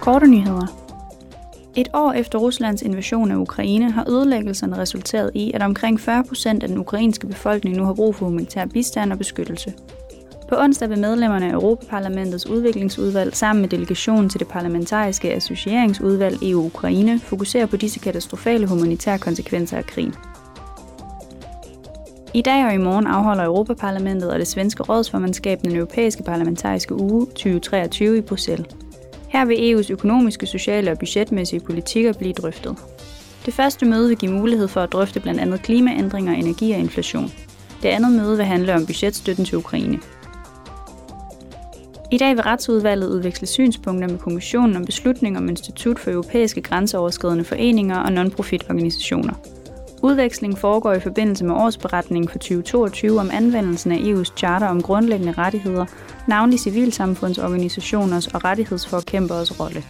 Korte nyheder. Et år efter Ruslands invasion af Ukraine har ødelæggelserne resulteret i, at omkring 40 procent af den ukrainske befolkning nu har brug for humanitær bistand og beskyttelse. På onsdag vil medlemmerne af Europaparlamentets udviklingsudvalg sammen med delegationen til det parlamentariske associeringsudvalg EU-Ukraine fokusere på disse katastrofale humanitære konsekvenser af krigen. I dag og i morgen afholder Europaparlamentet og det svenske rådsformandskab den europæiske parlamentariske uge 2023 i Bruxelles. Her vil EU's økonomiske, sociale og budgetmæssige politikker blive drøftet. Det første møde vil give mulighed for at drøfte blandt andet klimaændringer, energi og inflation. Det andet møde vil handle om budgetstøtten til Ukraine. I dag vil retsudvalget udveksle synspunkter med kommissionen om beslutning om Institut for Europæiske Grænseoverskridende Foreninger og non-profit-organisationer. Udvekslingen foregår i forbindelse med årsberetningen for 2022 om anvendelsen af EU's charter om grundlæggende rettigheder, navnlig civilsamfundsorganisationers og rettighedsforkæmperes rolle.